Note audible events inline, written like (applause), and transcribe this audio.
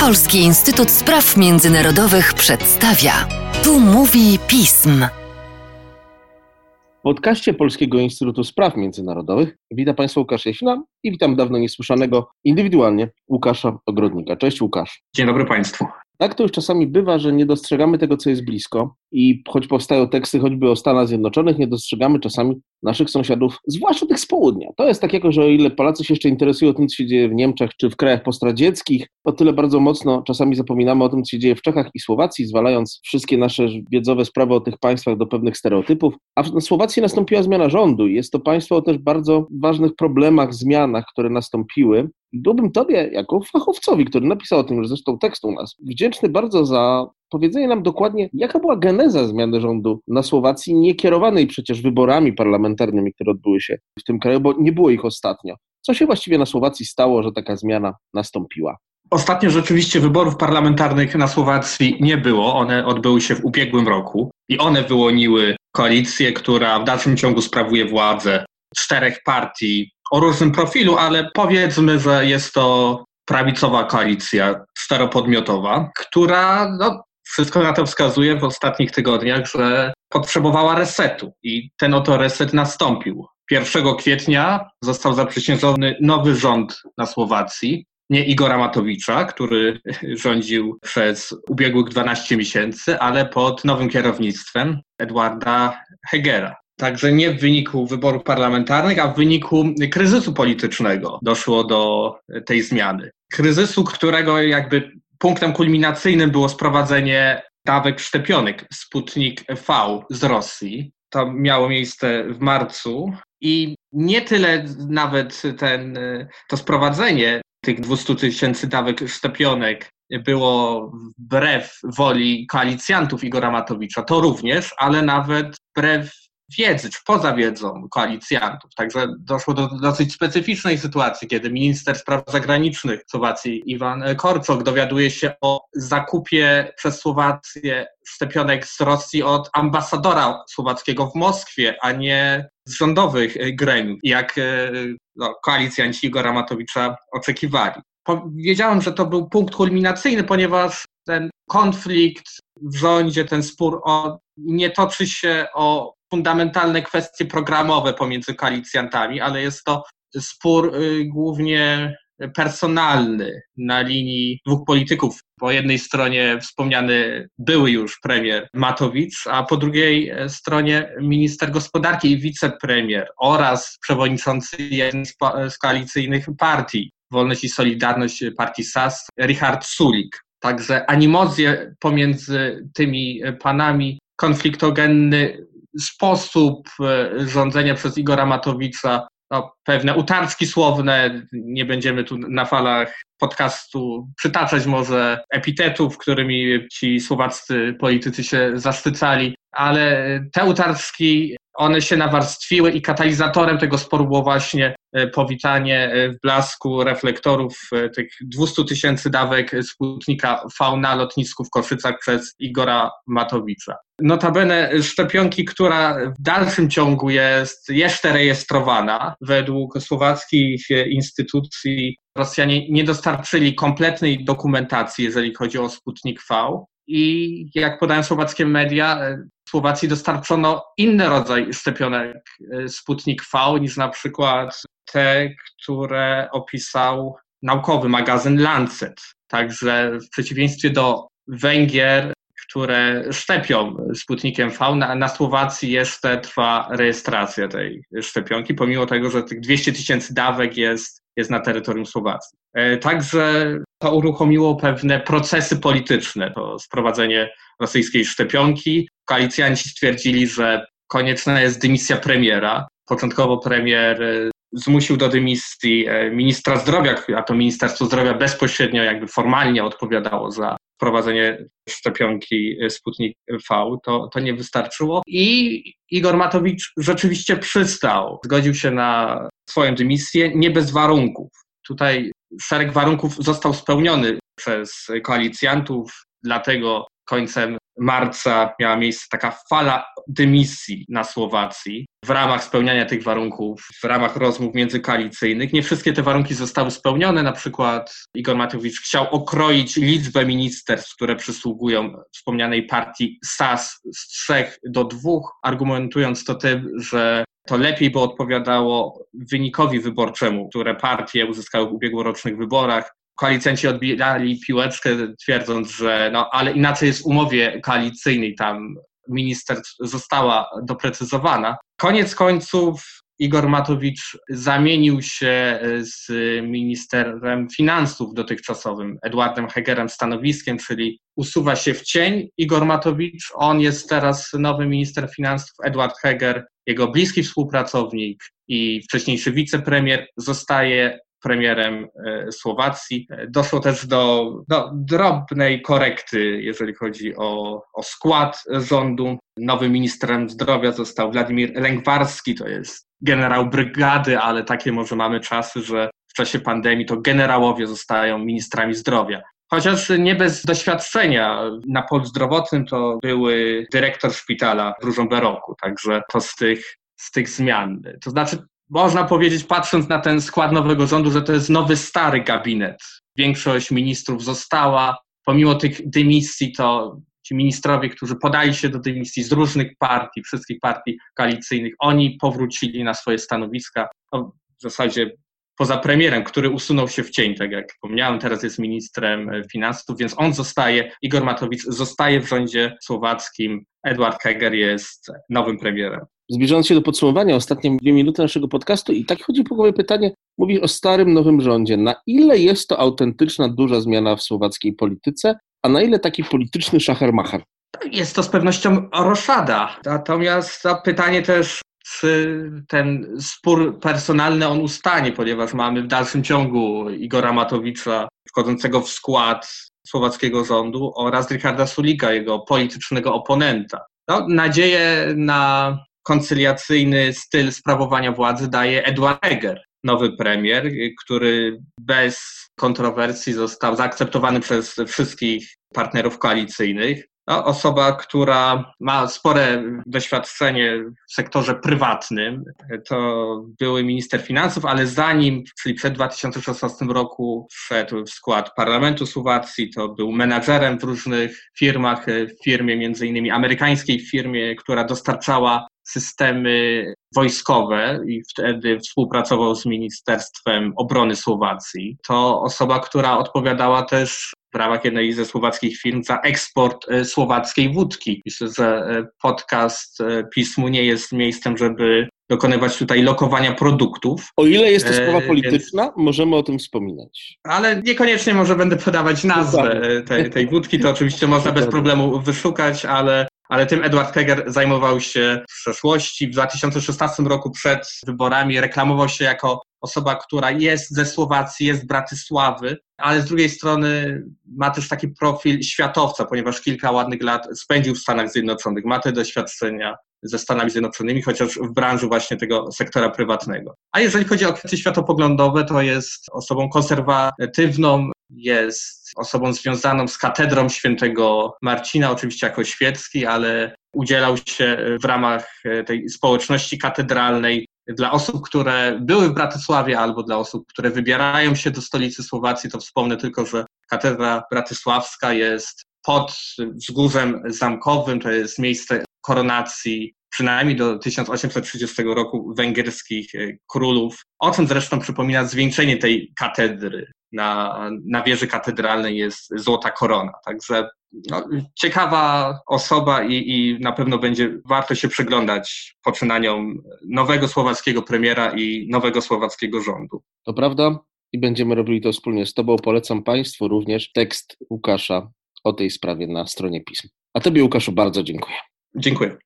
Polski Instytut Spraw Międzynarodowych przedstawia. Tu mówi pism. W podcaście Polskiego Instytutu Spraw Międzynarodowych witam Państwa Łukasz Jasina i witam dawno niesłyszanego indywidualnie Łukasza Ogrodnika. Cześć Łukasz. Dzień dobry Państwu. Tak to już czasami bywa, że nie dostrzegamy tego, co jest blisko i choć powstają teksty choćby o Stanach Zjednoczonych, nie dostrzegamy czasami naszych sąsiadów, zwłaszcza tych z południa. To jest tak jako, że o ile Polacy się jeszcze interesują tym, co się dzieje w Niemczech czy w krajach postradzieckich, o tyle bardzo mocno czasami zapominamy o tym, co się dzieje w Czechach i Słowacji, zwalając wszystkie nasze wiedzowe sprawy o tych państwach do pewnych stereotypów. A na Słowacji nastąpiła zmiana rządu jest to państwo o też bardzo ważnych problemach, zmianach, które nastąpiły. Byłbym Tobie, jako fachowcowi, który napisał o tym, że zresztą tekst u nas, wdzięczny bardzo za powiedzenie nam dokładnie, jaka była geneza zmiany rządu na Słowacji, nie kierowanej przecież wyborami parlamentarnymi, które odbyły się w tym kraju, bo nie było ich ostatnio. Co się właściwie na Słowacji stało, że taka zmiana nastąpiła? Ostatnio rzeczywiście wyborów parlamentarnych na Słowacji nie było. One odbyły się w ubiegłym roku i one wyłoniły koalicję, która w dalszym ciągu sprawuje władzę czterech partii o różnym profilu, ale powiedzmy, że jest to prawicowa koalicja czteropodmiotowa, która no, wszystko na to wskazuje w ostatnich tygodniach, że potrzebowała resetu i ten oto reset nastąpił. 1 kwietnia został zaprzysiężony nowy rząd na Słowacji, nie Igora Matowicza, który (laughs) rządził przez ubiegłych 12 miesięcy, ale pod nowym kierownictwem Edwarda Hegera. Także nie w wyniku wyborów parlamentarnych, a w wyniku kryzysu politycznego doszło do tej zmiany. Kryzysu, którego jakby punktem kulminacyjnym było sprowadzenie dawek szczepionek Sputnik V z Rosji. To miało miejsce w marcu i nie tyle nawet ten, to sprowadzenie tych 200 tysięcy dawek szczepionek było wbrew woli koalicjantów Igora Matowicza, to również, ale nawet wbrew wiedzy, czy poza wiedzą koalicjantów. Także doszło do dosyć specyficznej sytuacji, kiedy minister spraw zagranicznych Słowacji Iwan Korczok dowiaduje się o zakupie przez Słowację szczepionek z Rosji od ambasadora słowackiego w Moskwie, a nie z rządowych gremiów, jak e, no, koalicjanci Igora Matowicza oczekiwali. Wiedziałem, że to był punkt kulminacyjny, ponieważ ten konflikt w rządzie, ten spór o, nie toczy się o fundamentalne kwestie programowe pomiędzy koalicjantami, ale jest to spór y, głównie personalny na linii dwóch polityków. Po jednej stronie wspomniany były już premier Matowicz, a po drugiej e, stronie minister gospodarki i wicepremier oraz przewodniczący jednej z koalicyjnych partii, Wolność i Solidarność partii SAS, Richard Sulik. Także animozje pomiędzy tymi panami konfliktogenny sposób e, rządzenia przez Igora Matowicza, no, pewne utarczki słowne, nie będziemy tu na falach podcastu przytaczać może epitetów, którymi ci słowaccy politycy się zaszczycali, ale te utarczki one się nawarstwiły i katalizatorem tego sporu było właśnie e, powitanie e, w blasku reflektorów e, tych 200 tysięcy dawek Sputnika V na lotnisku w Koszycach przez Igora Matowicza. Notabene szczepionki, która w dalszym ciągu jest jeszcze rejestrowana według słowackich instytucji Rosjanie nie dostarczyli kompletnej dokumentacji, jeżeli chodzi o Sputnik V. I jak podają słowackie media, Słowacji dostarczono inny rodzaj szczepionek y, Sputnik V niż na przykład te, które opisał naukowy magazyn Lancet. Także w przeciwieństwie do Węgier, które szczepią Sputnikiem V, na, na Słowacji jeszcze trwa rejestracja tej szczepionki, pomimo tego, że tych 200 tysięcy dawek jest, jest na terytorium Słowacji. E, także to uruchomiło pewne procesy polityczne, to sprowadzenie rosyjskiej szczepionki. Koalicjanci stwierdzili, że konieczna jest dymisja premiera. Początkowo premier e, zmusił do dymisji e, ministra zdrowia, a to Ministerstwo Zdrowia bezpośrednio jakby formalnie odpowiadało za wprowadzenie szczepionki Sputnik V, to, to nie wystarczyło. I Igor Matowicz rzeczywiście przystał, zgodził się na swoją dymisję, nie bez warunków. Tutaj szereg warunków został spełniony przez koalicjantów, dlatego końcem marca miała miejsce taka fala dymisji na Słowacji w ramach spełniania tych warunków, w ramach rozmów międzykoalicyjnych. Nie wszystkie te warunki zostały spełnione. Na przykład Igor Matowicz chciał okroić liczbę ministerstw, które przysługują wspomnianej partii SAS z trzech do dwóch, argumentując to tym, że to lepiej by odpowiadało wynikowi wyborczemu, które partie uzyskały w ubiegłorocznych wyborach. Koalicjenci odbierali piłeczkę, twierdząc, że no, ale inaczej jest w umowie koalicyjnej, tam minister została doprecyzowana. Koniec końców Igor Matowicz zamienił się z ministrem finansów dotychczasowym, Edwardem Hegerem, stanowiskiem, czyli usuwa się w cień Igor Matowicz. On jest teraz nowy minister finansów, Edward Heger, jego bliski współpracownik i wcześniejszy wicepremier zostaje premierem e, Słowacji. Doszło też do, do drobnej korekty, jeżeli chodzi o, o skład rządu. Nowym ministrem zdrowia został Władimir Lęgwarski, to jest generał brygady, ale takie może mamy czasy, że w czasie pandemii to generałowie zostają ministrami zdrowia. Chociaż nie bez doświadczenia na polu zdrowotnym to były dyrektor szpitala w Różomberoku, także to z tych, z tych zmian. To znaczy można powiedzieć, patrząc na ten skład nowego rządu, że to jest nowy, stary gabinet. Większość ministrów została. Pomimo tych dymisji, to ci ministrowie, którzy podali się do dymisji z różnych partii, wszystkich partii koalicyjnych, oni powrócili na swoje stanowiska. No, w zasadzie poza premierem, który usunął się w cień, tak jak wspomniałem, teraz jest ministrem finansów, więc on zostaje, Igor Matowicz zostaje w rządzie słowackim, Edward Heger jest nowym premierem. Zbliżając się do podsumowania, ostatnie dwie minuty naszego podcastu i tak chodzi po głowie pytanie, mówisz o starym, nowym rządzie. Na ile jest to autentyczna, duża zmiana w słowackiej polityce, a na ile taki polityczny szachermacher? Jest to z pewnością roszada. Natomiast to pytanie też, ten spór personalny on ustanie, ponieważ mamy w dalszym ciągu Igora Matowicza wchodzącego w skład słowackiego rządu oraz Richarda Sulika, jego politycznego oponenta. No, nadzieję na koncyliacyjny styl sprawowania władzy daje Edward Heger, nowy premier, który bez kontrowersji został zaakceptowany przez wszystkich partnerów koalicyjnych. No, osoba, która ma spore doświadczenie w sektorze prywatnym, to były minister finansów, ale zanim, czyli przed 2016 roku wszedł w skład parlamentu Słowacji, to był menadżerem w różnych firmach, w firmie między innymi amerykańskiej firmie, która dostarczała systemy wojskowe i wtedy współpracował z Ministerstwem Obrony Słowacji. To osoba, która odpowiadała też ramach jednej ze słowackich firm za eksport e, słowackiej wódki. Myślę, że e, podcast e, pismu nie jest miejscem, żeby dokonywać tutaj lokowania produktów. O ile jest to sprawa polityczna, więc... możemy o tym wspominać. Ale niekoniecznie może będę podawać nazwę tej, tej wódki, to oczywiście można bez problemu wyszukać, ale ale tym Edward Heger zajmował się w przeszłości. W 2016 roku przed wyborami reklamował się jako osoba, która jest ze Słowacji, jest z Bratysławy, ale z drugiej strony ma też taki profil światowca, ponieważ kilka ładnych lat spędził w Stanach Zjednoczonych, ma te doświadczenia ze Stanami Zjednoczonymi, chociaż w branży właśnie tego sektora prywatnego. A jeżeli chodzi o kwestie światopoglądowe, to jest osobą konserwatywną, jest osobą związaną z katedrą świętego Marcina, oczywiście jako świecki, ale udzielał się w ramach tej społeczności katedralnej dla osób, które były w Bratysławie albo dla osób, które wybierają się do stolicy Słowacji, to wspomnę tylko, że katedra bratysławska jest pod wzgórzem zamkowym, to jest miejsce koronacji przynajmniej do 1830 roku węgierskich e, królów, o czym zresztą przypomina zwieńczenie tej katedry. Na, na wieży katedralnej jest złota korona. Także no, ciekawa osoba i, i na pewno będzie warto się przyglądać poczynaniom nowego słowackiego premiera i nowego słowackiego rządu. To prawda i będziemy robili to wspólnie z Tobą. Polecam Państwu również tekst Łukasza o tej sprawie na stronie pism. A Tobie, Łukaszu, bardzo dziękuję. Dziękuję.